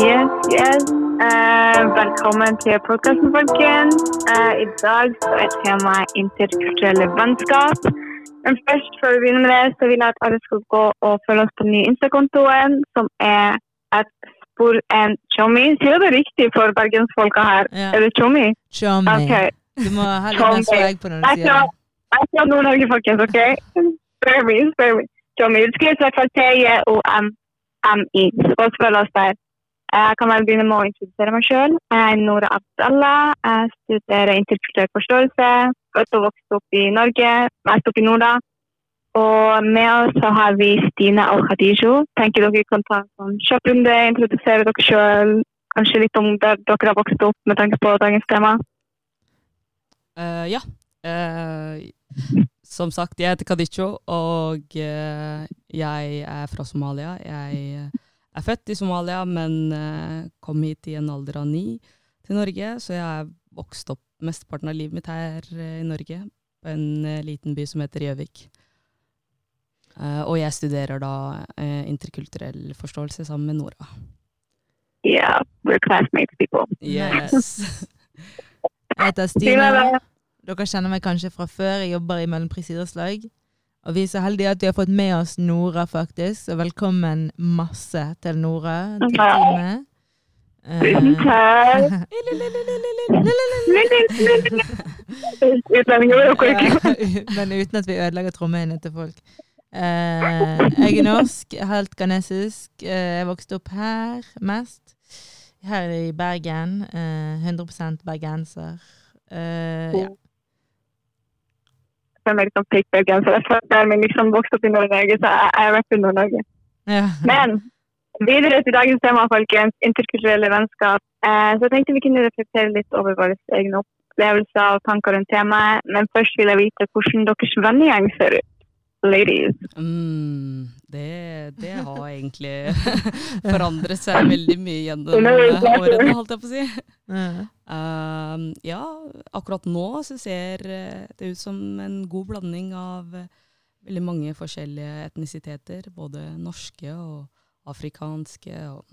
Yes, yes. Uh, velkommen til podkasten, folkens. Uh, I dag så er temaet interkulturelle vennskap. Men først, før vi begynner med det, så vil jeg at alle skal gå og følge oss på den nye Insta-kontoen, som er at spor en chommy. Sier du det riktig for bergensfolka her? Ja. Er det chommy? Chommy. Okay. Du må ha litt swag på når du er sier det. jeg skal fra Nord-Norge, folkens. ok? Spør meg, spør meg. Chommy. Du skriver i hvert fall T-J-O-M-M-I. Og følg oss der. Jeg kan vel begynne med å introdusere meg sjøl. Jeg er Nora Abdallah. Jeg studerer interkulturell forståelse. Født og vokst opp i Norge, mest opp i Norda. Og med oss så har vi Stine og Khadijo. Tenker dere kan ta en sånn kjapp runde, introdusere dere sjøl. Kanskje litt om der dere har vokst opp med tanke på dagens tema. Uh, ja. Uh, som sagt, jeg heter Khadijo og uh, jeg er fra Somalia. Jeg er født i Somalia, men eh, kom hit i en alder av ni til Norge, så jeg er vokst opp mesteparten av livet mitt her eh, i Norge, på en eh, liten by som heter Gjøvik. Eh, og jeg studerer da interkulturell forståelse sammen med Nora. Yeah, we're classmates, people. Yes. Jeg heter Stine. Dere kjenner meg kanskje fra før. Jeg jobber i Møhlenpris idrettslag. Og vi er så heldige at vi har fått med oss Nora, faktisk. Så velkommen masse til Nora, til teamet. Tusen Eh, takk. Ja, men uten at vi ødelegger trommehinnene til folk. Eh, jeg er norsk, helt ghanesisk. Eh, jeg vokste opp her mest. Her i Bergen. Eh, 100 bergenser. Eh, ja. Jeg meg så jeg føler meg liksom vokst opp i Nord-Norge, så jeg, jeg rapper Nord-Norge. Ja. Men videre til dagens tema, folkens. Interkulturelle vennskap. Eh, så jeg tenkte vi kunne reflektere litt over våre egne opplevelser og tanker rundt temaet. Men først vil jeg vite hvordan deres vennegjeng ser ut. Ladies. Mm, det, det har egentlig forandret seg veldig mye gjennom eh, årene, holdt jeg på å si. Ja. Um, ja, akkurat nå så ser eh, det ut som en god blanding av eh, veldig mange forskjellige etnisiteter. Både norske og afrikanske, og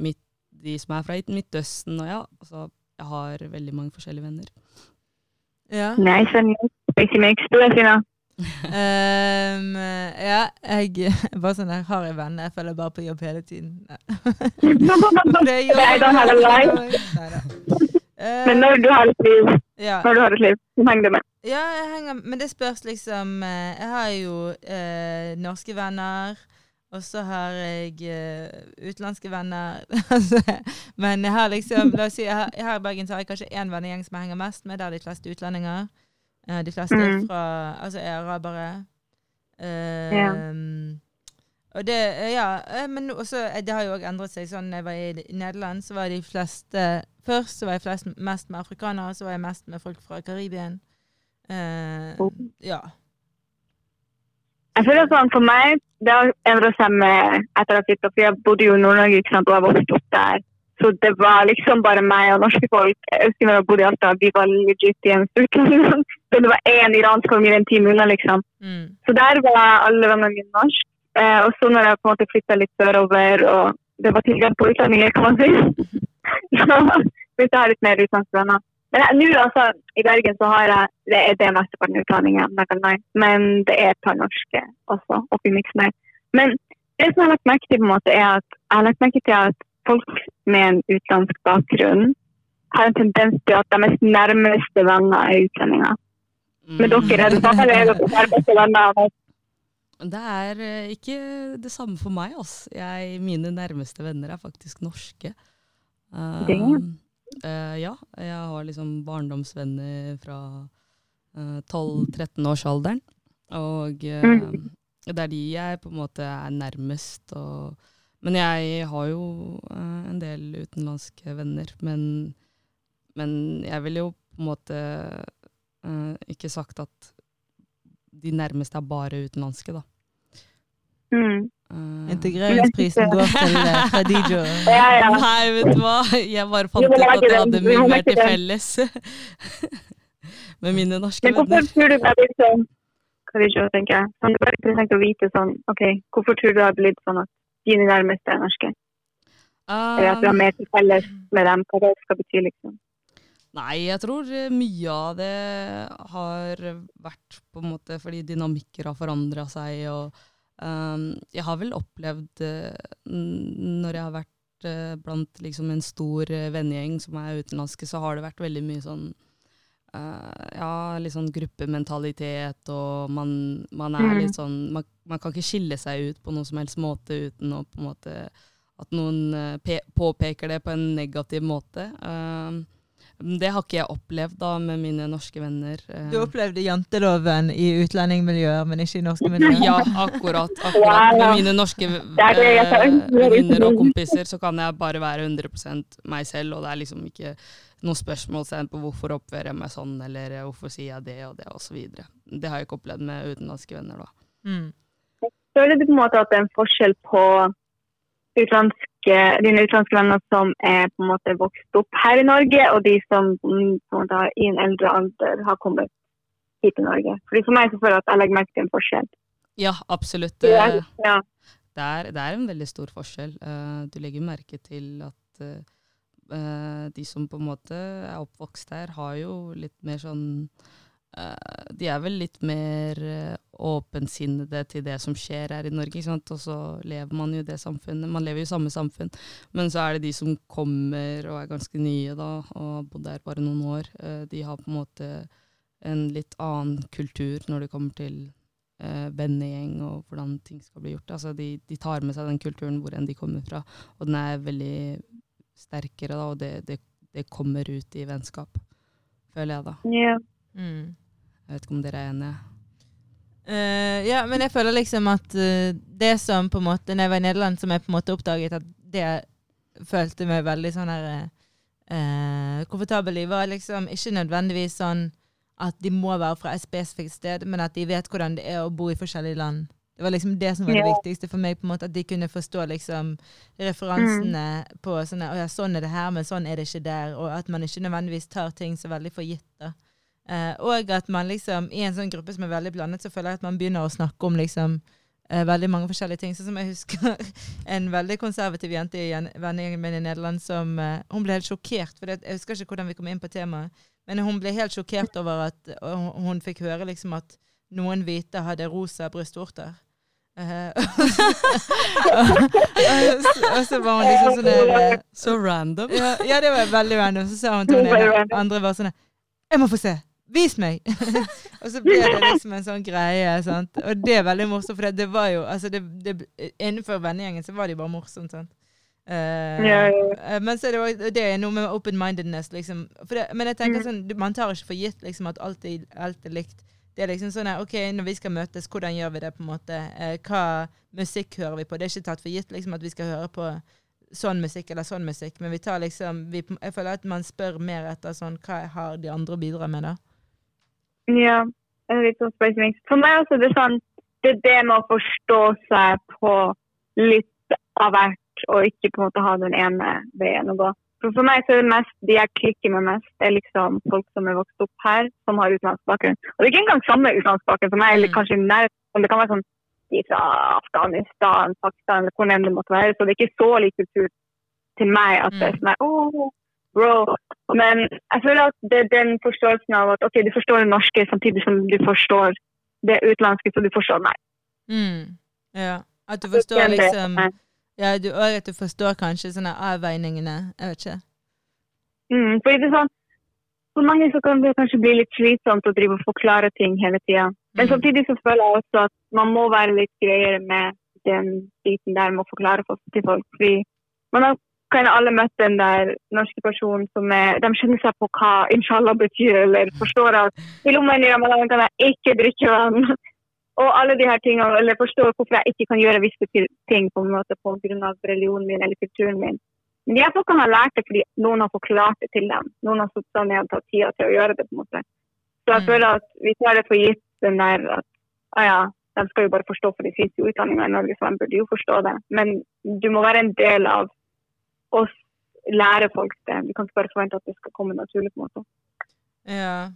midt, de som er fra Midtøsten. Og ja, Så jeg har veldig mange forskjellige venner. ja. Nice and spicy mix. Du er Sina. Ehm, ja, jeg bare sånn der, har jeg venner. Jeg følger bare på jobb hele tiden. Nei. A Men når du har et liv, ja. når du har et liv, så henger du med. ja, jeg henger Men det spørs liksom eh, Jeg har jo eh, norske venner, og så har jeg eh, utenlandske venner. Altså, men jeg har liksom La oss si, jeg har, her i Bergen så har jeg kanskje én vennegjeng som jeg henger mest med, der er de fleste utlendinger. Eh, de fleste er Mm. fra Altså er arabere. Uh, Ja. Og det eh, Ja, eh, men også, det har jo òg endret seg. Sånn, jeg var i Nederland, så var de fleste Først så var jeg flest, mest med afrikanere, så var jeg mest med folk fra Karibien. Uh, Oh. ja. Jeg føler sånn, For meg det har endret seg med etter at jeg flytta, for jeg bodde jo i Nord-Norge og jeg vokst opp der. Så det var liksom bare meg og norske folk. Jeg husker når jeg bodde i Alta, vi var legit i en uke. Så det var én iransk familie en time unna, liksom. Mm. Så der var alle vennene mine norske. Eh, og så når jeg på en måte flytta litt sørover, og det var tilgang på utlendinger, kan man si, så begynte jeg å ha litt mer utenlandske venner. Men nå, altså, i Bergen så har jeg det er det mesteparten av utdanningen, men det er et par norske også oppi miksen her. Men det som jeg har lagt merke til, på en måte, er at jeg har lagt merke til at folk med en utenlandsk bakgrunn har en tendens til at deres nærmeste venner er utlendinger. Men dere er det samme, eller er nærmeste venner? Det er eh, ikke det samme for meg, altså. Jeg, mine nærmeste venner er faktisk norske. Uh, uh, eh, ja, jeg har liksom barndomsvenner fra uh, 12-13-årsalderen. Og eh, Mm. det er de jeg på en måte er nærmest. Og, men jeg har jo eh, en del utenlandske venner. Men, men jeg vil jo på en måte eh, ikke sagt at de nærmeste er bare utenlandske, da. Mm. Eh, Integreringsprisen går til Khadija. Ja, ja. Nei, vet du hva? Jeg bare fant ut at jeg hadde mye mer til felles med mine norske Men hvorfor tror du det er blitt sånn? Hva tenker tenke? Sånn, det er bare interessant å vite sånn, ok, hvorfor tror du det har blitt sånn at dine nærmeste er norske? Eller at du har mer til felles med dem, hva det skal bety, liksom. Nei, jeg tror eh, mye av det har vært på en måte fordi dynamikker har forandra seg. og um, Jeg har vel opplevd, eh, når jeg har vært eh, blant liksom en stor vennegjeng som er utenlandske, så har det vært veldig mye sånn ja, litt sånn gruppementalitet, og man, man er Mm. litt sånn man, man kan ikke skille seg ut på noen som helst måte uten å på en måte At noen eh, påpeker det på en negativ måte. Um, det har ikke jeg opplevd da med mine norske venner. eh. Du opplevde janteloven i utlendingmiljøer, men ikke i norske miljøer? Ja, akkurat. akkurat. Med mine norske jeg eh, venninner og kompiser så kan jeg bare være 100% meg selv, og det er liksom ikke noe spørsmålstegn på hvorfor oppfører jeg meg sånn, eller eh, hvorfor sier jeg det og det, osv. Det har jeg ikke opplevd med utenlandske venner, da. Mm. Føler du på en måte at det er en forskjell på utenlandske, dine utenlandske venner som er på en måte vokst opp her i Norge, og de som måte i en eldre alder har kommet hit til Norge? Fordi For meg så føler jeg at jeg legger merke til en forskjell. Ja, absolutt. Det er- Ja. det, er, det er en veldig stor forskjell. Eh, du legger merke til at eh, eh, de som på en måte er oppvokst her, har jo litt mer sånn eh, De er vel litt mer uh, åpensinnede til det som skjer her i Norge. Ikke sant? Og så lever man jo det samfunnet. Man lever jo i samme samfunn. Men så er det de som kommer og er ganske nye da, og har bodd her bare noen år. eh, de har på en måte en litt annen kultur når det kommer til eh, vennegjeng og hvordan ting skal bli gjort. Altså de, de tar med seg den kulturen hvor enn de kommer fra, og den er veldig sterkere, da, og det, det, det kommer ut i vennskap, føler jeg da. Ja. Mm. Jeg vet ikke om dere er enige? Uh, ja, men jeg føler liksom at uh, det som på en måte Når jeg var i Nederland, som jeg på en måte oppdaget at det følte meg veldig sånn her uh, komfortabel i, var liksom ikke nødvendigvis sånn at de må være fra et spesifikt sted, men at de vet hvordan det er å bo i forskjellige land. Det var liksom det som var det Ja. viktigste for meg, på en måte, at de kunne forstå liksom referansene på sånn Å ja, sånn er det her, men sånn er det ikke der. Og at man ikke nødvendigvis tar ting så veldig for gitt. Eh, og at man liksom, i en sånn gruppe som er veldig blandet, så føler jeg at man begynner å snakke om liksom eh, veldig mange forskjellige ting. Sånn som jeg husker en veldig konservativ jente i gjen- vennegjengen min i Nederland som eh, Hun ble helt sjokkert, for det, jeg husker ikke hvordan vi kom inn på temaet, men hun ble helt sjokkert over at og hun, hun fikk høre liksom at noen hvite hadde rosa brystvorter. Eh, og så var hun liksom sånn der eh, Så random. ja, ja, det var veldig random. Så sa hun til hun andre var sånn Jeg må få se! Vis meg! og så ble det liksom en sånn greie. sant? Og det er veldig morsomt, for det, var jo altså det, det, Innenfor vennegjengen så var det jo bare morsomt. sant? Uh, Ja, ja, eh, men så er det, også, det er noe med open-mindedness, liksom. For det, men jeg tenker Mm. sånn, man tar ikke for gitt liksom, at alt er, alt er likt. Det er liksom sånn at, OK, når vi skal møtes, hvordan gjør vi det? på en måte? Uh, hva musikk hører vi på? Det er ikke tatt for gitt liksom, at vi skal høre på sånn musikk eller sånn musikk, men vi tar liksom vi, Jeg føler at man spør mer etter sånn Hva har de andre å bidra med, da? Ja, det er litt sånn spesifikt. For meg også det er sånn, det er det med å forstå seg på litt av hvert, og ikke på en måte ha den ene veien å gå. For, for meg så er det mest, de jeg klikker med mest, er liksom folk som er vokst opp her, som har utenlandsk bakgrunn. Og det er ikke engang samme utenlandsk bakgrunn for meg, eller Mm. kanskje nær, men det kan være sånn de fra Afghanistan, Pakistan, eller hvor enn det måtte være. Så det er ikke så lik kultur til meg at det er sånn at, «Åh, bro. Men jeg føler at det er den forståelsen av at ok, du forstår det norske samtidig som du forstår det utenlandske, så du forstår meg. Mm. Ja. At du forstår liksom ja, du, Og at du forstår kanskje sånne avveiningene. Jeg vet ikke. Mm, for det er sånn, For mange så kan det kanskje bli litt slitsomt å drive og forklare ting hele tida. Men Mm. samtidig så føler jeg også at man må være litt greiere med den biten der med å forklare folk til folk. Fordi man har kan alle møtt den der norske personen som er De skjønner seg på hva inshallah betyr, eller forstår at i lommen i ramadan kan jeg ikke drikke vann. Og alle de her tingene, eller forstår hvorfor jeg ikke kan gjøre visse ting på en måte av religionen min eller kulturen min. Men de folkene har lært det fordi noen har forklart det til dem. Noen har satt seg ned og tatt tida til å gjøre det. på en måte. Så jeg Mm. føler at vi tar det for gitt den der at ah ja, de skal jo bare forstå, for de finnes jo utdanninger i Norge, så de burde jo forstå det. Men du må være en del av oss lære folk det. Vi kan ikke bare forvente at det skal komme naturlig. på en måte. Ja.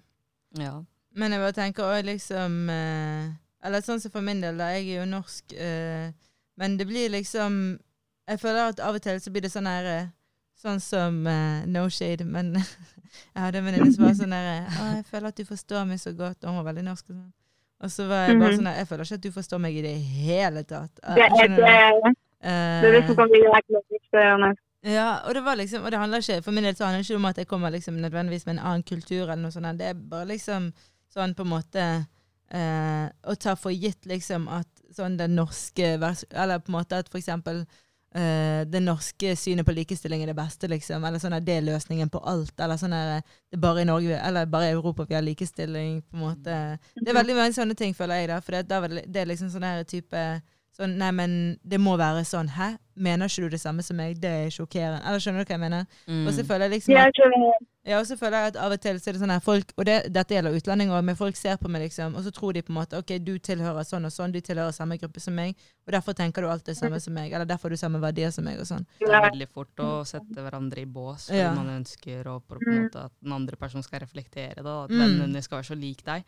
Ja. Men jeg bare tenker også liksom eh, Eller sånn som for min del, da. Jeg er jo norsk. eh, men det blir liksom jeg føler at av og til så blir det sånn her eh, Sånn som No shade, men jeg hadde en venninne som var sånn der Å, jeg føler at du forstår meg så godt. Og hun var veldig norsk og sånn. Og så var jeg bare Mhm. sånn Jeg føler ikke at du forstår meg i det hele tatt. Eh, Det er det, du? det, er det som kan bli jækla frustrerende. Ja, og det var liksom, og det handler ikke, for min del så handler det ikke om at jeg kommer liksom nødvendigvis med en annen kultur eller noe sånt. Det er bare liksom sånn på en måte eh, å ta for gitt liksom at sånn det norske Eller på en måte at for eksempel eh, det norske synet på likestilling er det beste, liksom. Eller sånn at det er løsningen på alt. Eller sånn at det er bare i Norge, eller bare i Europa vi har likestilling, på en måte. Det er veldig mange sånne ting, føler jeg, da. For det, det er liksom sånn her type Sånn, nei, men det må være sånn. Hæ? Mener ikke du det samme som meg? Det er sjokkerende. Eller skjønner du hva jeg mener? Og så Mm. føler jeg liksom at, ja, og så føler jeg at av og til så er det sånn her folk, og det, dette gjelder utlendinger òg, men folk ser på meg liksom, og så tror de på en måte ok, du tilhører sånn og sånn, du tilhører samme gruppe som meg, og derfor tenker du alt det samme som meg, eller derfor har du samme verdier som meg, og sånn. Det er veldig fort å sette hverandre i bås fordi Ja. man ønsker å, på en måte, at den andre personen skal reflektere da, at Mm. vennene skal være så lik deg.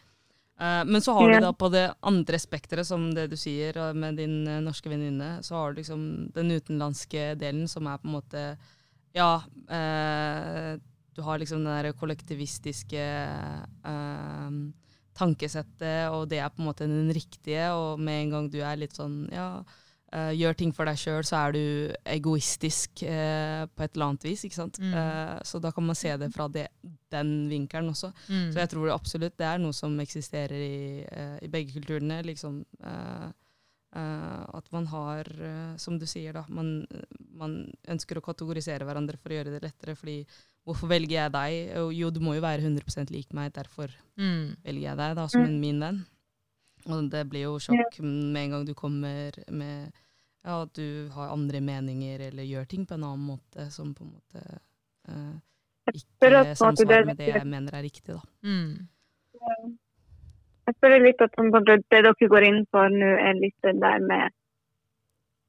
Eh, men så har du da på det andre spekteret, som det du sier med din eh, norske venninne, så har du liksom den utenlandske delen som er på en måte Ja, eh, du har liksom det der kollektivistiske eh, tankesettet, og det er på en måte den riktige, og med en gang du er litt sånn ja, eh, gjør ting for deg sjøl, så er du egoistisk eh, på et eller annet vis. ikke sant? Mm. Eh, så da kan man se det fra det, den vinkelen også. Mm. Så jeg tror absolutt det er noe som eksisterer i, uh, i begge kulturene. liksom uh, uh, At man har, som du sier, da, man, man ønsker å kategorisere hverandre for å gjøre det lettere. fordi hvorfor velger jeg deg? Jo, du må jo være 100% lik meg, derfor Mm. velger jeg deg da, som en min venn. Og det blir jo sjokk med en gang du kommer med ja, at du har andre meninger eller gjør ting på en annen måte som på en måte eh, ikke samsvarer det- med det jeg mener er riktig. da. Mm. Jeg føler litt at det dere går inn for nå, er litt det der med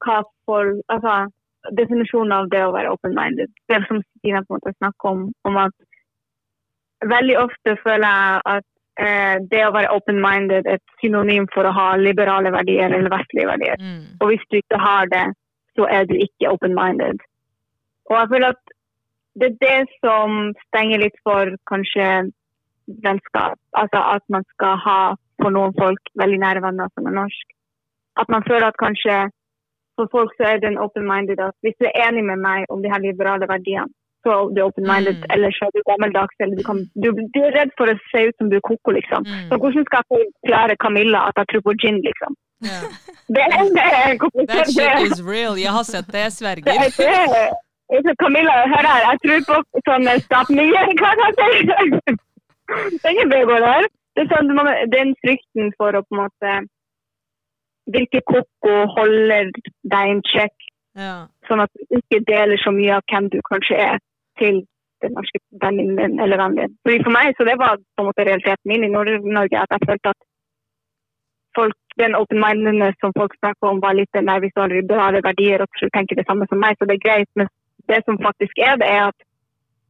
hva for, Altså definisjonen av det å være open-minded. Det som Stina på en måte snakker om, om at veldig ofte føler jeg at eh, det å være open-minded er et synonym for å ha liberale verdier eller vestlige verdier. Mm. Og hvis du ikke har det, så er du ikke open-minded. Og jeg føler at det er det som stenger litt for kanskje vennskap. Altså at man skal ha for noen folk veldig nære venner som er norsk. At man føler at kanskje for folk så er det en open-minded at hvis du er enig med meg om de her liberale verdiene, så er du open-minded, Mm. eller så er du gammeldags, eller du, kan, du, du er redd for å se ut som du er koko, liksom. Mm. Så hvordan skal jeg forklare Camilla at jeg tror på gin, liksom? Yeah. Det, det er That shit is real. Jeg har sett det, jeg det er det. Camilla, hør her. Jeg tror på stapninger. Hva kan jeg si? Det er ikke bra der. Det er sånn, den frykten for å på en måte Hvilke koko holder deg in check, ja. sånn at du ikke deler så mye av hvem du kanskje er, til den norske vennen din eller vennen din. Fordi For meg så det var på en måte realiteten min i Nord-Norge. At jeg følte at folk, den open-mindedness som folk snakker om, var litt der hvis du har liberale verdier og tenker det samme som meg, så det er greit. Men det som faktisk er det, er at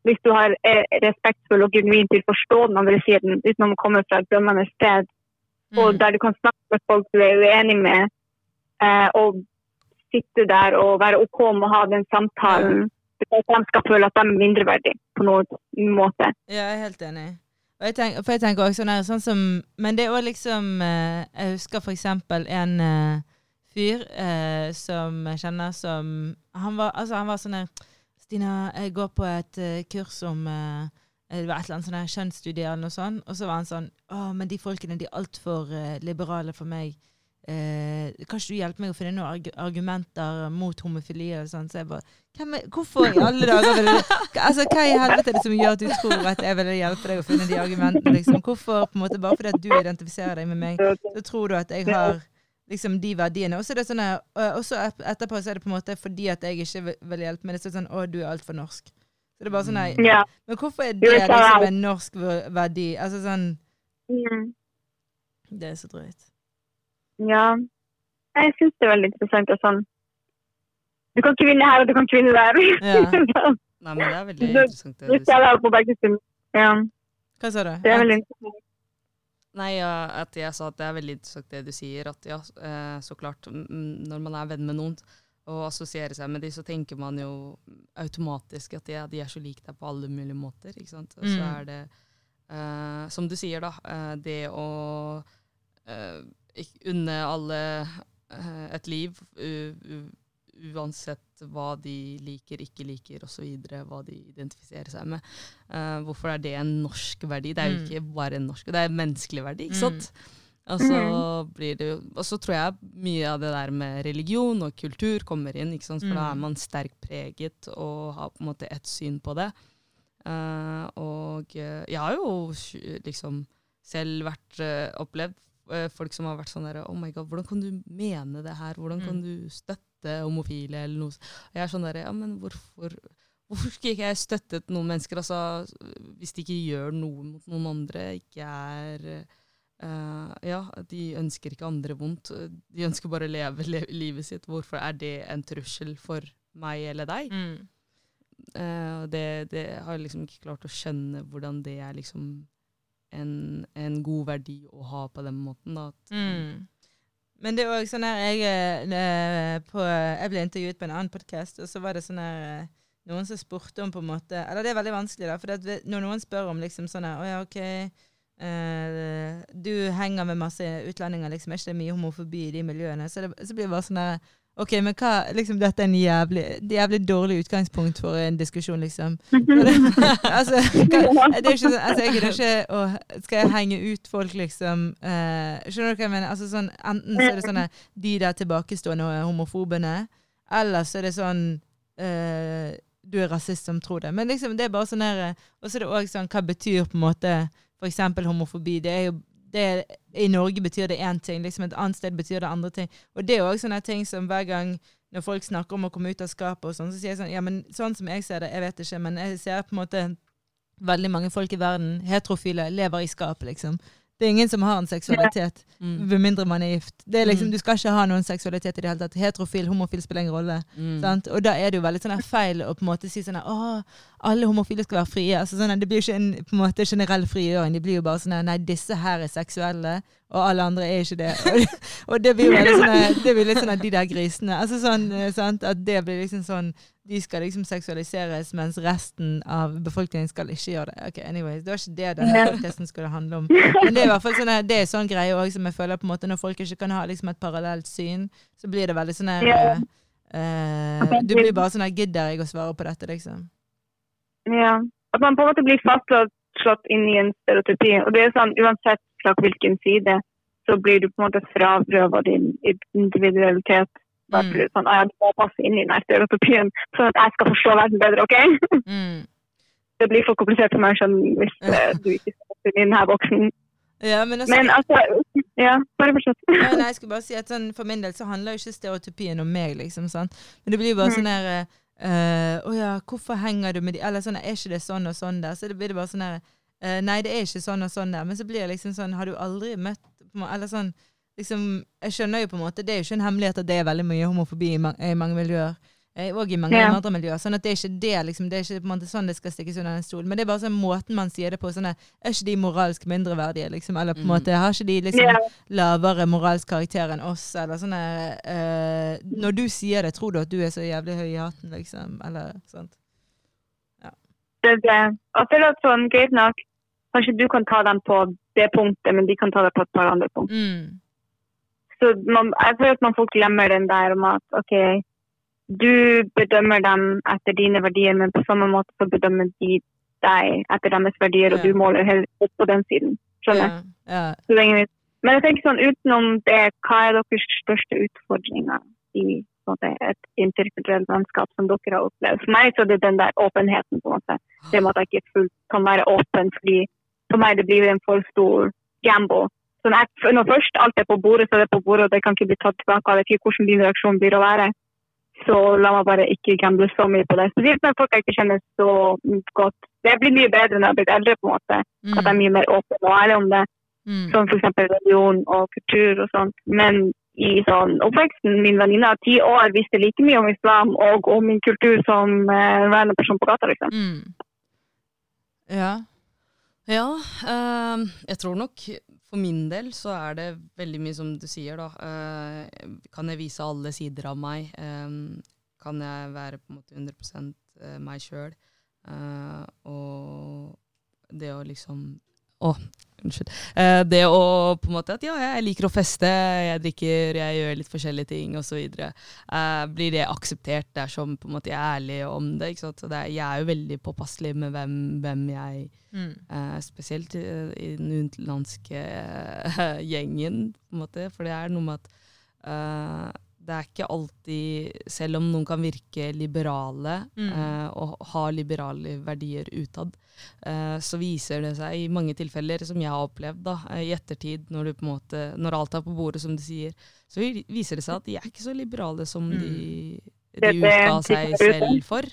hvis du har eh, respektfull og genuint til å forstå den andre siden, uten å komme fra et dømmende sted, og Mm. der du kan snakke med folk du er uenig med, eh, og sitte der og være OK med å ha den samtalen, at de skal føle at de er mindreverdige på noen måte. Ja, jeg er helt enig. Og jeg tenker, for jeg tenker også sånn her, sånn som Men det er òg liksom eh, Jeg husker eksempel en eh, fyr eh, som jeg kjenner som Han var, altså, han var sånn her Stina, jeg går på et uh, kurs om uh, det var et eller annet sånn kjønnsstudie eller noe sånt. Og så var han sånn Å, men de folkene, de er altfor uh, liberale for meg. Uh, kan ikke du hjelpe meg å finne noen arg argumenter mot homofili? og sånn? Så jeg bare er, Hvorfor i alle dager vil du altså, Hva i helvete er det som gjør at du tror at jeg vil hjelpe deg å finne de argumentene? Liksom? Hvorfor, på en måte, Bare fordi at du identifiserer deg med meg, så tror du at jeg har liksom de verdiene. Og så er det sånn her, og etterpå så er det på en måte fordi at jeg ikke vil, vil hjelpe men det, er det sånn Å, du er altfor norsk. Så det er bare sånn nei, Ja. Men hvorfor er det liksom en norsk verdi? Altså sånn ja. Det er så drøyt. ja. Jeg syns det er veldig interessant. Og sånn. Du kan ikke vinne her, og du kan ikke vinne der. Ja. Nei, men det er veldig interessant. det Du sier. være på begge sider. Ja, Hva sa du? det er veldig interessant. Nei, at jeg sa at det er veldig interessant det du sier. At ja, eh, så klart, når man er venn med noen, og assosierer seg med de, så tenker man jo automatisk at de, de er så like deg på alle mulige måter. ikke sant? Og så Mm. er det, uh, som du sier, da, eh, det å uh, unne alle et liv, uansett hva de liker, ikke liker osv., hva de identifiserer seg med. Uh, hvorfor er det en norsk verdi? Det er jo Mm. ikke bare en norsk, det er en menneskelig verdi, ikke Mm. sant? Og så blir det og så tror jeg mye av det der med religion og kultur kommer inn, ikke sant? for da er Mm. man sterkt preget og har på en måte ett syn på det. Uh, og eh, jeg har jo liksom selv vært uh, opplevd folk som har vært sånn der Oh my god, hvordan kan du mene det her? Hvordan kan Mm. du støtte homofile eller noe? jeg er sånn der, ja, men hvorfor Hvorfor skulle ikke jeg støttet noen mennesker, altså, hvis de ikke gjør noe mot noen andre, ikke er uh, Ja, de ønsker ikke andre vondt, de ønsker bare å leve leve livet sitt. Hvorfor er det en trussel for meg eller deg? Mm. Uh, det, det har jeg liksom ikke klart å skjønne hvordan det er liksom en, en god verdi å ha på den måten. Da. Mm. Men det er òg sånn her jeg, eh, på, jeg ble intervjuet på en annen podkast, og så var det sånn her eh, noen som spurte om på en måte Eller det er veldig vanskelig, da. For når noen spør om liksom sånn her Å ja, OK. Uh, du henger med masse utlendinger, liksom. Er ikke det mye homofobi i de miljøene? Så, det, så blir det bare sånn her OK, men hva liksom Dette er en jævlig, jævlig dårlig utgangspunkt for en diskusjon, liksom. altså, hva, det er ikke sånn, altså, jeg gidder ikke å Skal jeg henge ut folk, liksom? Uh, skjønner du hva jeg mener? Altså, sånn, enten så er det sånn de der tilbakestående homofobene, eller så er det sånn uh, Du er rasist som tror det. Men liksom, det er bare sånn her Og så er det òg sånn Hva betyr på en måte f.eks. homofobi? Det er jo det, I Norge betyr det én ting, liksom et annet sted betyr det andre ting. Og det er òg sånne ting som hver gang når folk snakker om å komme ut av skapet, og sånn, så sier jeg sånn Ja, men sånn som jeg ser det, jeg vet ikke, men jeg ser på en måte veldig mange folk i verden, heterofile, lever i skap, liksom. Det er ingen som har en seksualitet, Mm. med mindre man er gift. Det er liksom, Mm. Du skal ikke ha noen seksualitet i det hele tatt. Heterofil, homofil spiller ingen rolle. Mm. Sant? Og da er det jo veldig sånn feil å på en måte si sånn at alle homofile skal være frie. Altså sånn Det blir jo ikke en på en måte generell frigjøring. De blir jo bare sånn at Nei, disse her er seksuelle, og alle andre er ikke det. Og, og det blir jo veldig sånn at, Det blir litt sånn at de der grisene. Altså sånn, eh, sant? At det blir liksom sånn De skal liksom seksualiseres, mens resten av befolkningen skal ikke gjøre det. Ok, anyways, Det var ikke det denne testen skulle handle om. Men det er i hvert fall sånn det er sånn greie også, som jeg føler på en måte når folk ikke kan ha liksom et parallelt syn, så blir det veldig sånn her Ja. eh, eh, Du blir bare sånn her Gidder jeg å svare på dette, liksom? Ja. At man på en måte blir fastslått inn i en stereotypi. Og det er sånn, Uansett fra hvilken side, så blir du på en måte frarøva din individualitet. Bare Mm. sånn, «Ah, ja, du må passe inn i den stereotypien, sånn at jeg skal forstå verden bedre. ok? Mm. Det blir for komplisert for meg skjønner, hvis eh, du ikke skal passe inn i denne boksen. Ja, men altså, Men altså Ja, bare fortsett. ja, nei, jeg skulle bare si at sånn, For min del så handler jo ikke stereotypien om meg, liksom. sant? Men det blir bare Mm. sånn her uh, oh ja, hvorfor henger du med de Eller sånn, er ikke det sånn og sånn der? Så det blir det bare sånn her uh, Nei, det er ikke sånn og sånn der. Men så blir det liksom sånn Har du aldri møtt Eller sånn liksom, Jeg skjønner jo på en måte Det er jo ikke en hemmelighet at det er veldig mye homofobi i, man, i mange miljøer. eh, Og i mange Ja. andre miljøer. Sånn at det er ikke det liksom, det er ikke på en måte sånn det skal stikkes under en stol. Men det er bare sånn måten man sier det på. Sånn, er ikke de moralsk mindreverdige, liksom? Eller på en Mm. måte har ikke de liksom Ja. lavere moralsk karakter enn oss, eller sånn eh, Når du sier det, tror du at du er så jævlig høy i hatten, liksom? Eller sånt. Det er det. Og så er det sånn, greit nok, kanskje du kan ta dem på det punktet, men de kan ta det på et par andre punkt. Mm. Så man, jeg føler at man folk glemmer den der om at ok, du bedømmer dem etter dine verdier, men på samme måte så bedømmer de deg etter deres verdier, og Ja. du måler helt opp på den siden. Skjønner? Ja, ja. Vits. Men jeg tenker sånn, utenom det, hva er deres største utfordringer i måte, et interkulturelt vennskap som dere har opplevd? For meg så er det den der åpenheten, på en måte. Det med at jeg ikke fullt kan være åpen, fordi for meg det blir en for stor gamble. Sånn, jeg, når først alt er på bordet, så er det på bordet, og det kan ikke bli tatt tilbake. Jeg vet ikke hvordan din reaksjon blir å være. Så la meg bare ikke gamble så mye på det. Spesielt når folk jeg ikke kjenner så godt. Det blir mye bedre når jeg har blitt eldre, på en måte. At jeg er Mm. mye mer åpen og ærlig om det Mm. som f.eks. religion og kultur og sånt. Men i sånn oppveksten, min venninne av ti år visste like mye om islam og om min kultur som en random person på gata, liksom. Mm. Ja. Ja, ehm, jeg tror nok for min del så er det veldig mye som du sier, da. Eh, kan jeg vise alle sider av meg? Eh, kan jeg være på en måte 100 eh, meg sjøl? Eh, og det å liksom Å, unnskyld. Eh, det å på en måte at ja, jeg liker å feste, jeg drikker, jeg gjør litt forskjellige ting osv. Uh, blir det akseptert dersom på en måte jeg er ærlig om det? ikke sant? Så det, jeg er jo veldig påpasselig med hvem, hvem jeg Mm. Eh, spesielt i, i den utenlandske eh, gjengen, på en måte. For det er noe med at eh, det er ikke alltid Selv om noen kan virke liberale Mm. eh, og ha liberale verdier utad, eh, så viser det seg i mange tilfeller, som jeg har opplevd da, eh, i ettertid, når, du på måte, når alt er på bordet, som du sier, så viser det seg at de er ikke så liberale som Mm. de, de utga seg selv for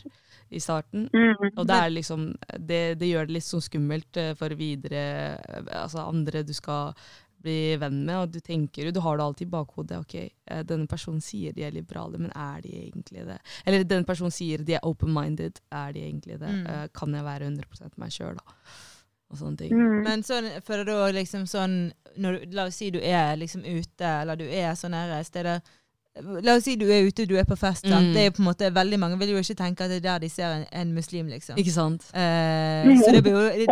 i starten. Mm. Og det er liksom Det, det gjør det litt sånn skummelt eh, for videre eh, Altså andre du skal bli venn med, og du tenker jo Du har det alltid i bakhodet. Ok, eh, denne personen sier de er liberale, men er de egentlig det? Eller denne personen sier de er open-minded, er de egentlig det? Mm. Eh, Kan jeg være 100 meg sjøl, da? Og sånne ting. Mm. Men sånn, for da liksom sånn når, du- La oss si du er liksom ute, eller du er sånne nære steder La oss si du er ute, du er på fest. Mm. Det er på en måte Veldig mange vil jo ikke tenke at det er der de ser en, en muslim, liksom. Ikke sant? Eh, så det blir jo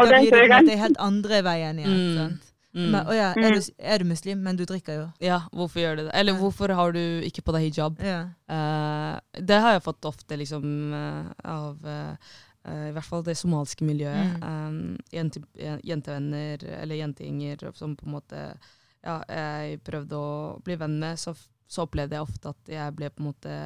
det helt andre veien igjen. Mm. sant? Mm. Men, ja, er, du, er du muslim, men du drikker jo? Ja, hvorfor gjør du det? Eller hvorfor har du ikke på deg hijab? Ja. Uh, det har jeg fått ofte liksom uh, av eh, eh, i hvert fall det somaliske miljøet. Mm. Um, jente, jentevenner eller jentegjenger som på en måte ja, jeg prøvde å bli venn med, så, så opplevde jeg ofte at jeg ble på en måte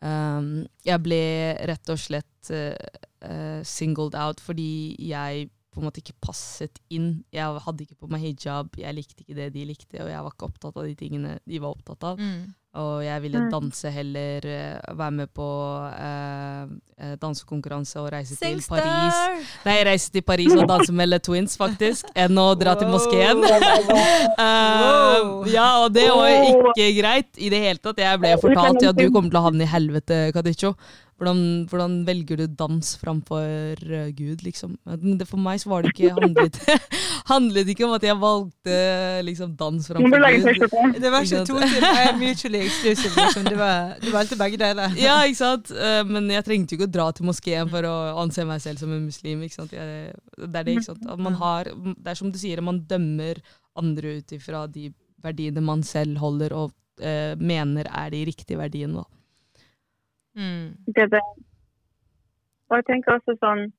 um, Jeg ble rett og slett uh, eh, singled out fordi jeg på en måte ikke passet inn. Jeg hadde ikke på meg hijab, jeg likte ikke det de likte, og jeg var ikke opptatt av de tingene de var opptatt av. Mm. Og jeg ville Mm. danse heller, eh, være med på eh, eh, dansekonkurranse og reise til! Paris. Nei, reise til Paris og danse med Le Twins, faktisk, enn å dra til Wow. moskeen. uh, ja, og det var ikke greit i det hele tatt. Jeg ble fortalt at du kommer til å havne i helvete, Kadicho. Hvordan, hvordan velger du dans framfor eh, Gud, liksom? Men det, for meg så var det ikke handlet, handlet ikke om at jeg valgte liksom, dans framfor Gud. Det var ikke to til mutually exclusive. Liksom. Det var, du valgte begge deler. Ja, ikke sant? Eh, Men jeg trengte jo ikke å dra til moskeen for å anse meg selv som en muslim. ikke sant? Jeg, det er det, ikke sant? At man har, det er som du sier, man dømmer andre ut ifra de verdiene man selv holder og eh, mener er de riktige verdiene. Da. Mm. Det det. Og jeg tenker også sånn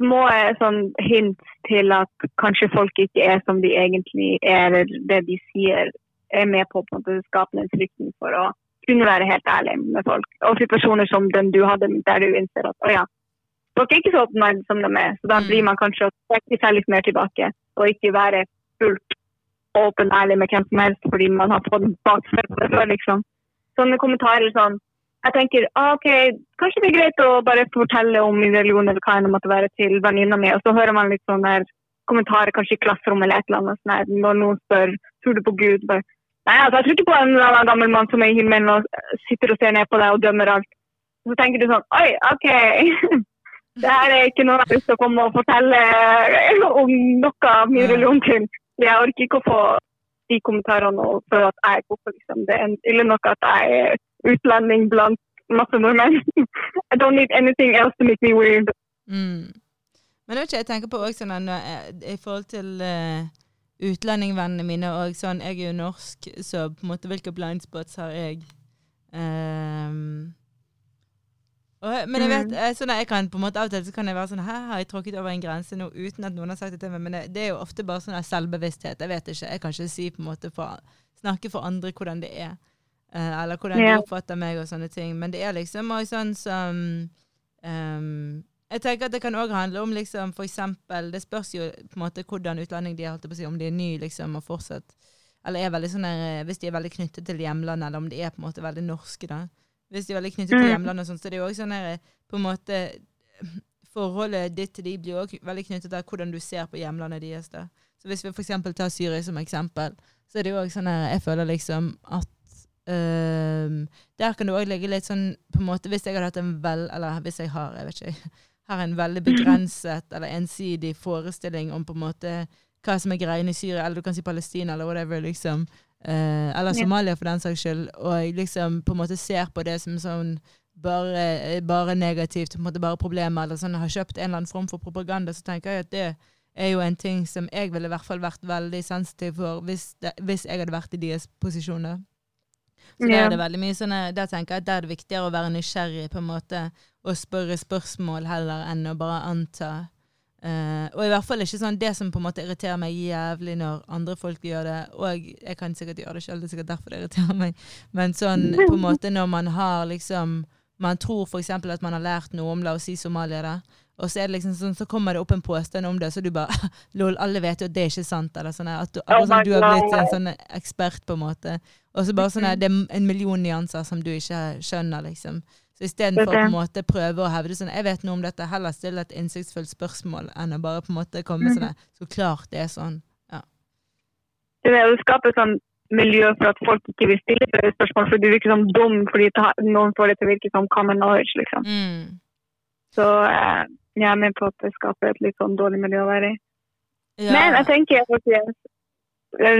Små eh, sånn hint til at kanskje folk ikke er som de egentlig er, eller det de sier, er med på å skape den frykten for å kunne være helt ærlig med folk. Og situasjoner som den du hadde, der du innser at å ja, folk er ikke så åpenbare som de er. Så da Mm. blir man kanskje å trekke seg litt mer tilbake, og ikke være fullt åpen ærlig med hvem som helst fordi man har fått det før, liksom. Sånne kommentarer sånn jeg tenker ah, ok, kanskje det er greit å bare fortelle om min religion eller hva enn det måtte være til venninna mi, og så hører man litt sånne kommentarer kanskje i klasserommet eller et eller annet sånn her, når noen spør tror du på Gud. Bare, Nei, altså, jeg tror ikke på en eller annen gammel mann som er i himmelen og sitter og ser ned på deg og dømmer alt. Så tenker du sånn Oi, OK. Det her er ikke noe jeg har lyst til å komme og fortelle om noe av min religion til. Jeg orker ikke å få de kommentarene og føle at jeg hvorfor liksom. Det er ille nok at jeg er utlending blant masse nordmenn. I don't need anything else to make me weird. Mm. Men det er ikke, jeg tenker på også sånn i forhold til uh, utlendingvennene mine og sånn, jeg er jo norsk, så på en måte hvilke blind spots har jeg? Og, men jeg vet, eh, sånn jeg kan på en måte av og til så kan jeg være sånn Her har jeg tråkket over en grense nå uten at noen har sagt det til meg. Men det, det er jo ofte bare sånn selvbevissthet. Jeg vet ikke. Jeg kan ikke si på en måte for, snakke for andre hvordan det er. eh, eller hvordan de oppfatter meg og sånne ting. Men det er liksom også sånn som um, Jeg tenker at det kan òg handle om liksom for eksempel Det spørs jo på en måte hvordan utlending de er, holdt på å si, om de er ny liksom og fortsatt Eller er veldig sånn der, hvis de er veldig knyttet til hjemlandet, eller om de er på en måte veldig norske, da. Hvis de er veldig knyttet til Mm. hjemlandet og sånn, så er det jo òg sånn her på en måte Forholdet ditt til de blir også veldig knyttet til hvordan du ser på hjemlandet deres. da. Så hvis vi eksempel tar Syria som eksempel, så er det jo òg sånn her Jeg føler liksom at Um, Der kan du òg legge litt sånn på en måte Hvis jeg hadde hatt en vel Eller hvis jeg har, jeg vet ikke har en veldig begrenset eller ensidig forestilling om på en måte hva som er greiene i Syria, eller du kan si Palestina, eller whatever, liksom. Eh, eller Somalia, for den saks skyld. Og liksom på en måte ser på det som sånn bare, bare negativt, på en måte bare problemer, eller sånn, har kjøpt en eller annen form for propaganda, så tenker jeg at det er jo en ting som jeg ville i hvert fall vært veldig sensitiv for hvis, det, hvis jeg hadde vært i deres posisjoner. Så yeah. er det veldig mye sånn, Der tenker jeg at det er det viktigere å være nysgjerrig på en måte, og spørre spørsmål heller enn å bare anta. Uh, og i hvert fall ikke sånn det som på en måte irriterer meg jævlig når andre folk gjør det. Og jeg kan sikkert gjøre det sjøl, det er sikkert derfor det irriterer meg. Men sånn på en måte når man har liksom Man tror f.eks. at man har lært noe om, la oss si Somalia, da. Og så, er det liksom sånn, så kommer det opp en påstand om det, så du bare Lol, alle vet jo at det er ikke sant. Eller sånn at du, oh sånn, du har blitt en sånn ekspert, på en måte. Og så bare sånn det er en million nyanser som du ikke skjønner, liksom. Så istedenfor på en måte prøve å hevde sånn Jeg vet noe om dette, heller stille et innsiktsfullt spørsmål enn å bare på en måte komme med sånn Så klart det er sånn. Ja. Det er å skape sånn miljø for at folk ikke vil stille spørsmål, for du virker som dum fordi noen får det til å virke som common knowledge, liksom. Mm. Så eh, jeg er med på at det skaper et litt sånn dårlig miljø å være i. Ja. Men jeg tenker jeg,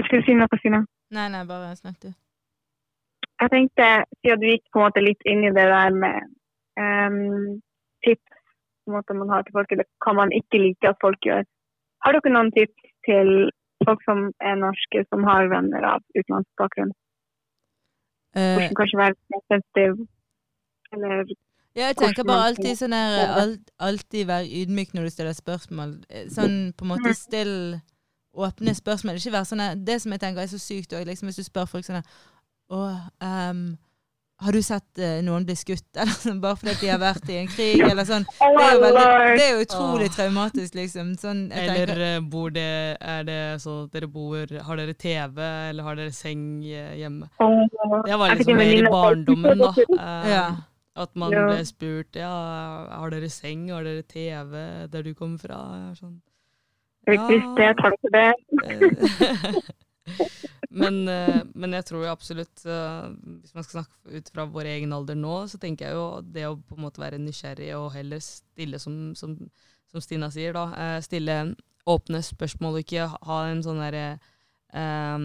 Skal du si noe, Sina? Nei, nei, bare snakk, du. Jeg tenkte, siden du gikk på en måte litt inn i det der med um, tips på en måte man har til folk, eller hva man ikke liker at folk gjør. Har dere noen tips til folk som er norske, som har venner av utenlandsk bakgrunn? Uh, Hvordan kanskje være mer sensitiv, eller ja, jeg tenker bare alltid sånn her alt, Alltid være ydmyk når du stiller spørsmål. Eh, sånn på en måte still åpne spørsmål. Ikke være sånn Det som jeg tenker er så sykt òg, liksom, hvis du spør folk sånn Å, um, har du sett uh, noen bli skutt? Eller sånn, bare fordi de har vært i en krig, eller sånn. Det er jo, veldig, det er jo utrolig traumatisk, liksom. Sånn, eller tenker, eh, bor det Er det sånn at dere bor Har dere TV, eller har dere seng hjemme? Det var liksom mer i barndommen, da. Uh, ja. At man ble spurt ja, har dere seng, har dere TV der du kommer fra. Sånn. Ja. det, takk for det. men, eh, men, jeg tror jo absolutt, eh, hvis man skal snakke ut fra vår egen alder nå, så tenker jeg jo det å på en måte være nysgjerrig og heller stille, som, som, som Stina sier, da, eh, stille åpne spørsmål og ikke ha en sånn derre um,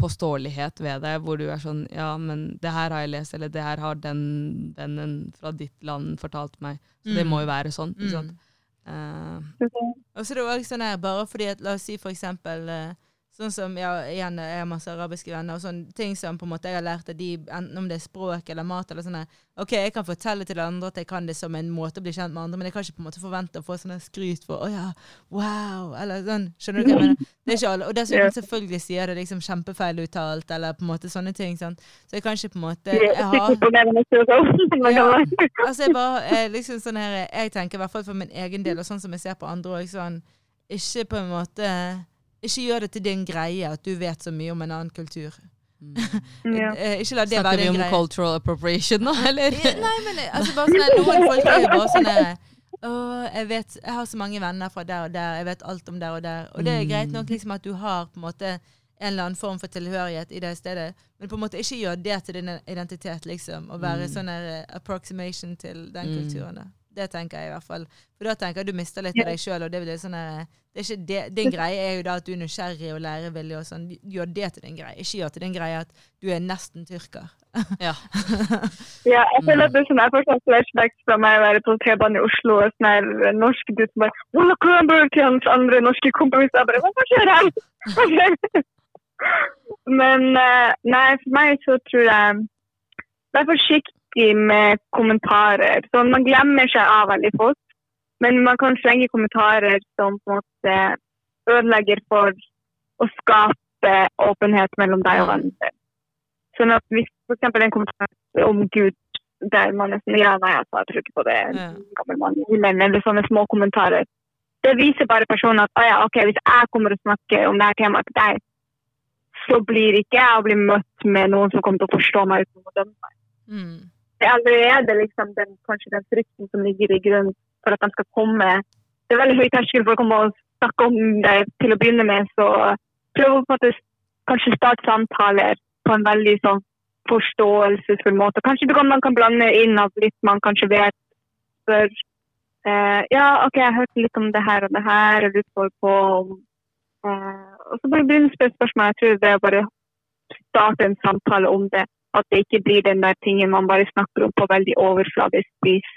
påståelighet ved deg hvor du er sånn Ja, men det her har jeg lest, eller det her har den vennen fra ditt land fortalt meg. Så mm. det må jo være sånn. ikke sant? Mm. Uh, og så er det òg sånn her, bare fordi at La oss si for eksempel uh, Sånn som, ja, igjen, Jeg har masse arabiske venner, og sånne ting som på en måte jeg har lært av de, enten om det er språk eller mat eller sånn OK, jeg kan fortelle til andre at jeg kan det som en måte å bli kjent med andre, men jeg kan ikke på en måte forvente å få sånne skryt for 'Å ja, wow', eller sånn. Skjønner du hva jeg mener? Det er ikke alle. Og dessuten selvfølgelig sier det liksom kjempefeiluttalt, eller på en måte sånne ting. Sånn. Så jeg kan ikke på en måte jeg har, ja, altså jeg bare jeg, liksom sånn her, jeg tenker i hvert fall for min egen del, og sånn som jeg ser på andre òg, sånn Ikke på en måte ikke gjør det til din greie at du vet så mye om en annen kultur. Mm. ja. Eh, ikke la det Snakker vi om greie. cultural appropriation nå, eller? Nei, men eh, altså, bare sånn, noen folk er jo bare sånn å, jeg, vet, jeg har så mange venner fra der og der, jeg vet alt om der og der. Og det er greit nok liksom, at du har på en måte en eller annen form for tilhørighet i det stedet, men på en måte ikke gjør det til din identitet, liksom. Å være mm. sånn uh, approximation til den mm. kulturen. Det tenker jeg i hvert fall. For da tenker jeg du mister litt av deg sjøl. Det din greie er jo da at du er nysgjerrig og lærevillig og sånn. Gjør det til din greie. Ikke gjør til din greie at du er nesten tyrker. ja. ja, jeg føler at det som jeg får sånn flashbacks fra meg å være på T-banen i Oslo og sånn her norsk gutt som bare Ola Kronberg til hans andre norske kompiser. Jeg bare Hva skjer her? Men eh, nei, for meg så tror jeg Vær forsiktig med kommentarer. Så man glemmer seg av veldig fort. Men man kan slenge kommentarer som på en måte ødelegger for å skape åpenhet mellom deg og hverandre. Sånn at hvis f.eks. en kommentar om Gud der man sånn Ja, nei, altså, jeg tror ikke på det. gammel mann eller sånne små kommentarer. Det viser bare personen at ja, ok, hvis jeg kommer og snakker om dette temaet til deg, så blir ikke jeg å bli møtt med noen som kommer til å forstå meg uten å dømme meg. Mm det er allerede liksom den, kanskje den frykten som ligger i grunnen for at de skal komme. Det er veldig høy terskel for å komme og snakke om det til å begynne med. Så prøv å kanskje starte samtaler på en veldig sånn forståelsesfull måte. Kanskje kan, man kan blande inn at litt man kanskje vet for uh, Ja, OK, jeg har hørt litt om det her og det her, og lurer på Eh, og så bare begynne å spørre spørsmål. Jeg tror det er bare starte en samtale om det. At det ikke blir den der tingen man bare snakker om på veldig overfladisk vis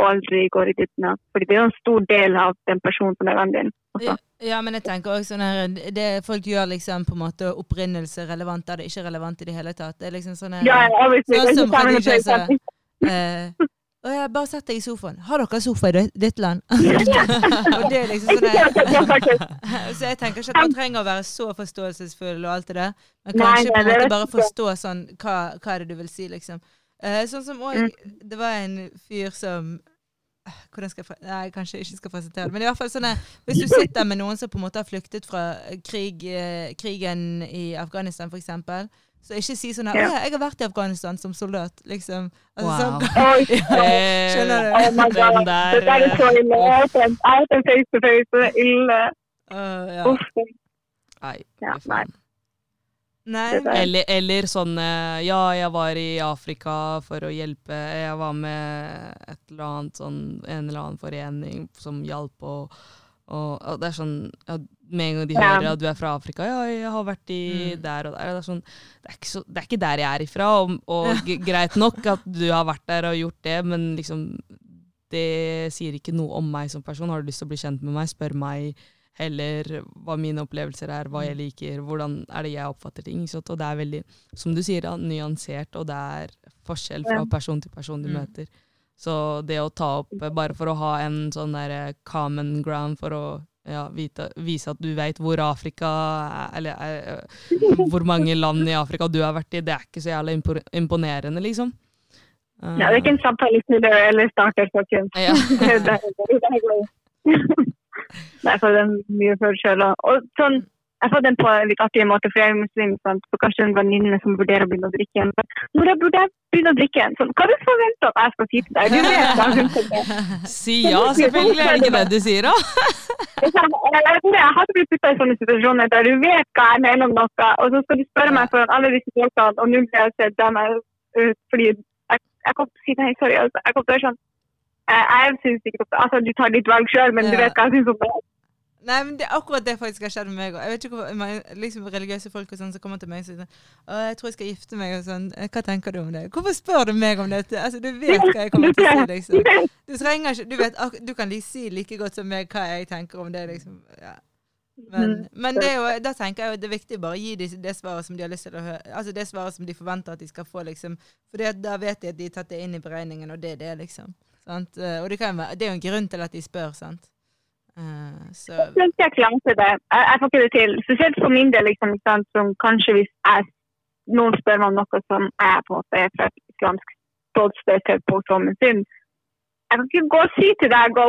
og aldri går i dybden av. Fordi det er jo en stor del av den personen som er vennen din. også. Ja, men jeg tenker også sånn her det Folk gjør liksom på en måte opprinnelse relevant er det ikke relevant i det hele tatt. Det er liksom sånn her Ja, ja. Sånn som sa. Eh, «Å jeg Bare sett deg i sofaen. Har dere sofa i ditt- land? og det er liksom sånn faktisk. Så jeg tenker ikke at man trenger å være så forståelsesfull og alt det der, men Nei, kanskje nei, måte bare forstå sånn hva, hva er det du vil si, liksom. Uh, sånn som òg Mm. Det var en fyr som eh, hvordan skal jeg, Nei, kanskje jeg ikke skal presentere det. Men i hvert fall sånn hvis du sitter med noen som på en måte har flyktet fra krig, eh, krigen i Afghanistan, for eksempel, så ikke si sånn her Ja. 'Å jeg har vært i Afghanistan som soldat', liksom. Altså, Wow. sånn, Eh, Skjønner du? oh my Den god. der, Det der er så ille. Jeg er face to face, det er ille. Uh, ja. Uff. Nei, Ja, nei. Nei, Eller, eller sånn eh, Ja, jeg var i Afrika for å hjelpe. Jeg var med et eller annet sånn En eller annen forening som hjalp, og, og, og det er sånn ja, Med en gang de Ja. hører at du er fra Afrika Ja, jeg har vært i Mm. der og der. Det er, sånn, det, er ikke så, det er ikke der jeg er ifra. Og, og greit nok at du har vært der og gjort det, men liksom det sier ikke noe om meg som person. Har du lyst til å bli kjent med meg, spør meg heller hva mine opplevelser er, hva jeg liker, hvordan er det jeg oppfatter ting. Og det er veldig, som du sier, nyansert, og det er forskjell fra person til person du Mm. møter. Så det å ta opp eh, bare for å ha en sånn der eh, common ground for å ja, vite, vise at du vet hvor Afrika er, eller er, hvor mange land i Afrika du har vært i, det er ikke så jævla imponerende, liksom. Eh, Ja, det er ikke en samtalesniller eller starter, folkens. ja. Det er er for den mye. Og, og sånn, jeg fått den på en litt artig måte, for jeg er muslim, sant? så kanskje en venninne som vurderer å begynne å drikke igjen. Når jeg burde jeg begynne å drikke igjen? Sånn, hva du forventer at jeg skal si til deg? Du vet hva hun. Si ja, selvfølgelig er det ikke det du sier, da. Sånn, Jeg, hadde blitt puttet i sånne situasjoner der du vet hva jeg mener om noe, og så skal du spørre meg for alle disse folkene, og nå blir jeg sett dem ut fordi jeg, jeg kom til å si nei, sorry, altså, jeg kom til å være sånn jeg, syns synes at altså, Du tar ditt valg sjøl, men du vet hva jeg syns om det. Nei, men det er akkurat det faktisk har skjedd med meg òg. Jeg vet ikke hvorfor liksom Religiøse folk og sånn som kommer til meg og sier sånn Å, jeg tror jeg skal gifte meg og sånn. «Eh, Hva tenker du om det? Hvorfor spør du meg om dette? Altså, du vet hva jeg kommer til å si, liksom. Du trenger ikke Du vet, du kan si like godt som meg hva jeg tenker om det, liksom. Ja. Men, Mhm. men det jo, da tenker jeg jo det er viktig bare å gi dem det svaret som de har lyst til å høre. Altså det svaret som de forventer at de skal få, liksom. For da vet de at de har tatt det inn i beregningen, og det er det, liksom. Sant? Eh, Og det, kan, være- det er jo en grunn til at de spør, sant. Eh, så Jeg er jeg klarte det. Jeg, jeg får ikke det til. Spesielt for min del, liksom, ikke som kanskje hvis jeg, noen spør meg om noe som jeg på en måte er fra et islamsk ståsted til på som sin. Jeg kan ikke gå og si til deg gå!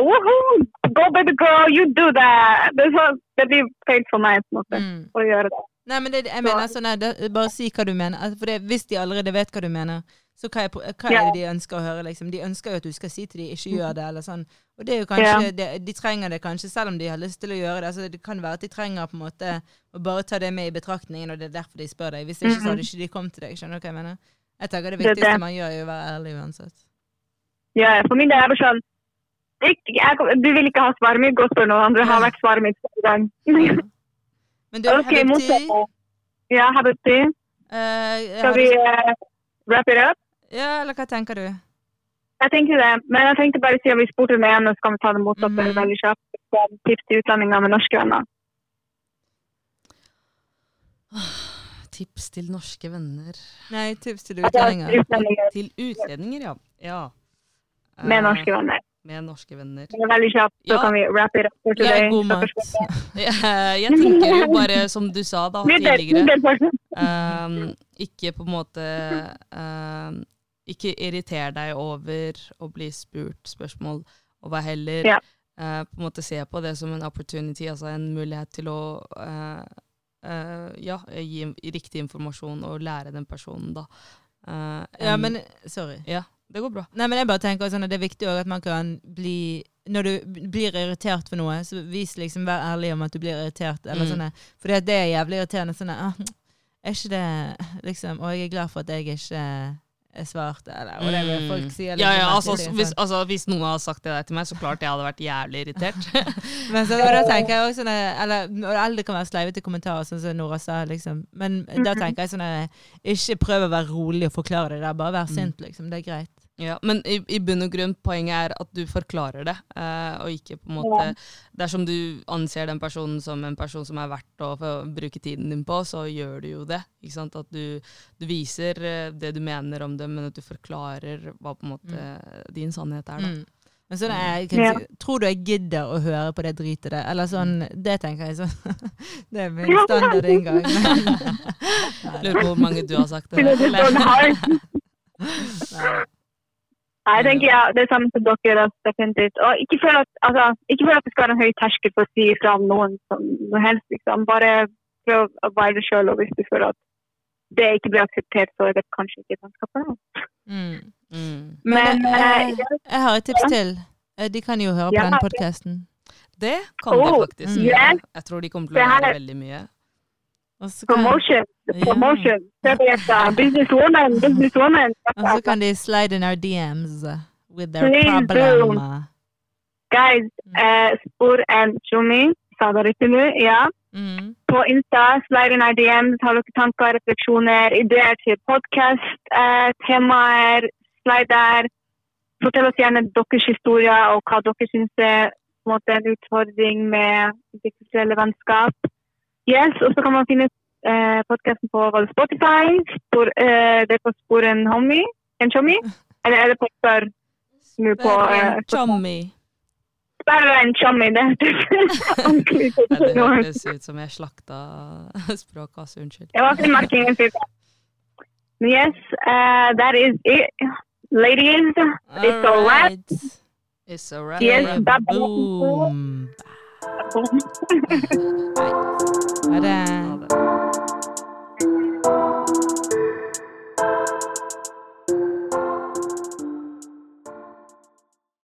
Go baby girl, you do that! Det, så, det blir feil for meg på en måte, mm. å gjøre det. Nei, men det, jeg mener sånn nei, det- Bare si hva du mener. Altså, for det, Hvis de allerede vet hva du mener, så hva er, hva er det de ønsker å høre? liksom? De ønsker jo at du skal si til dem 'ikke gjør det', eller sånn. Og det er jo kanskje, ja. De trenger det kanskje, selv om de har lyst til å gjøre det. altså Det kan være at de trenger på en måte å bare ta det med i betraktningen, og det er derfor de spør deg. Hvis ikke så hadde ikke de kommet til deg. Skjønner du hva jeg mener? Jeg tenker Det Det viktigste det. man gjør, er å være ærlig uansett. Ja, for min del er det sånn jeg, Du vil ikke ha svaret mitt, gå og spør noen andre. Har vært svaret mitt hver gang. Men du, okay, Habibti, tid Ja, Habibti. Uh, Skal vi uh, wrap it up? Ja, eller hva tenker du? Jeg tenker det, men jeg tenkte bare siden vi spurte den ene, så kan vi ta det motsatte mm. veldig kjapt. Tips til utlendinger med norske venner. Tips til norske venner. Nei, tips til Altså, utlendinger. utlendinger Til utlendinger, ja. ja. med Eh, norske venner. Med norske venner. Det er veldig kjapt, så Ja. kan vi wrap it up for Ja, today. god mat. jeg. Tenker jo bare, som du sa da tidligere ehm, Ikke på en måte ehm, Ikke irriter deg over å bli spurt spørsmål, og vær heller Ja. eh, på en måte se på det som en opportunity, altså en mulighet til å eh, eh, ja, gi riktig informasjon og lære den personen, da. Eh, Ja, en- men Sorry. ja, det går bra. Nei, men jeg bare tenker sånn at Det er viktig òg at man kan bli Når du blir irritert for noe, så vis liksom, vær ærlig om at du blir irritert. Eller Mm. sånne. For det er jævlig irriterende. Sånn, ah, er ikke det liksom Og jeg er glad for at jeg ikke er eller, eller det Mm. folk sier. Ja, liksom, ja, altså, det er hvis, sånn. altså, hvis noen hadde sagt det der til meg, så klart jeg hadde vært jævlig irritert. Men så, da tenker jeg også sånn eh, Eller og alle kan være sleivete kommentarer, sånn som Nora sa, liksom. Men da Mhm. tenker jeg sånn Ikke prøv å være rolig og forklare det der, bare vær Mm. sint, liksom. Det er greit. Ja, men i, i bunn og grunn, poenget er at du forklarer det, eh, og ikke på en måte Dersom du anser den personen som en person som er verdt å bruke tiden din på, så gjør du jo det. Ikke sant? At du, du viser eh, det du mener om det, men at du forklarer hva på en måte din sannhet er. Da. Mm. Men sånn, jeg, Ja. si, tror du jeg gidder å høre på det dritet der? Eller sånn, det tenker jeg sånn. Det er min standard inngang. Lurer på hvor mange du har sagt det. Det er sånn Eller? hardt. Jeg tenker ja, det er samme som dere, altså, definitivt. Og ikke for, at, altså, ikke for at det skal være en høy terskel for å si fra om noen som noe helst, liksom. Bare prøv å være deg sjøl, og hvis du føler at det ikke blir akseptert, så er det kanskje ikke vennskapet. Mm. Mm. Men, Men eh, eh, ja, Jeg har et tips til. Eh, De kan jo høre på Ja, ja. podkasten. Det kan de Oh, faktisk. mm. yes. Jeg tror de kommer til å lære veldig mye. Promotion. Promotion. Businesswoman. Businesswoman. og så kan de slide in our DMs uh, with their Please problem. Do. Guys, eh, spor en tjommi. Sa det riktig nå? Ja. Mm. på Insta, slide in our DMs, har dere tanker, refleksjoner, ideer til podkast, eh, temaer, slide der. Fortell oss gjerne deres historier og hva dere syns er en, måte, en utfordring med interkulturelle vennskap. Yes, og så kan man finne eh, podkasten på var det Spotify. Spor, eh, det er på Spor en homie, en chommy. Eller er det på Spør? Nå på eh, Chummy. Spør en chommy, det heter ordentlig. Ja, det hørtes ut som jeg slakta språket, altså. Unnskyld. Det var filmmerkingen til Yes, uh, that is it. Ladies, it's a wrap. Alright. It's a wrap. Yes, wrap. boom. Boom. Ha det.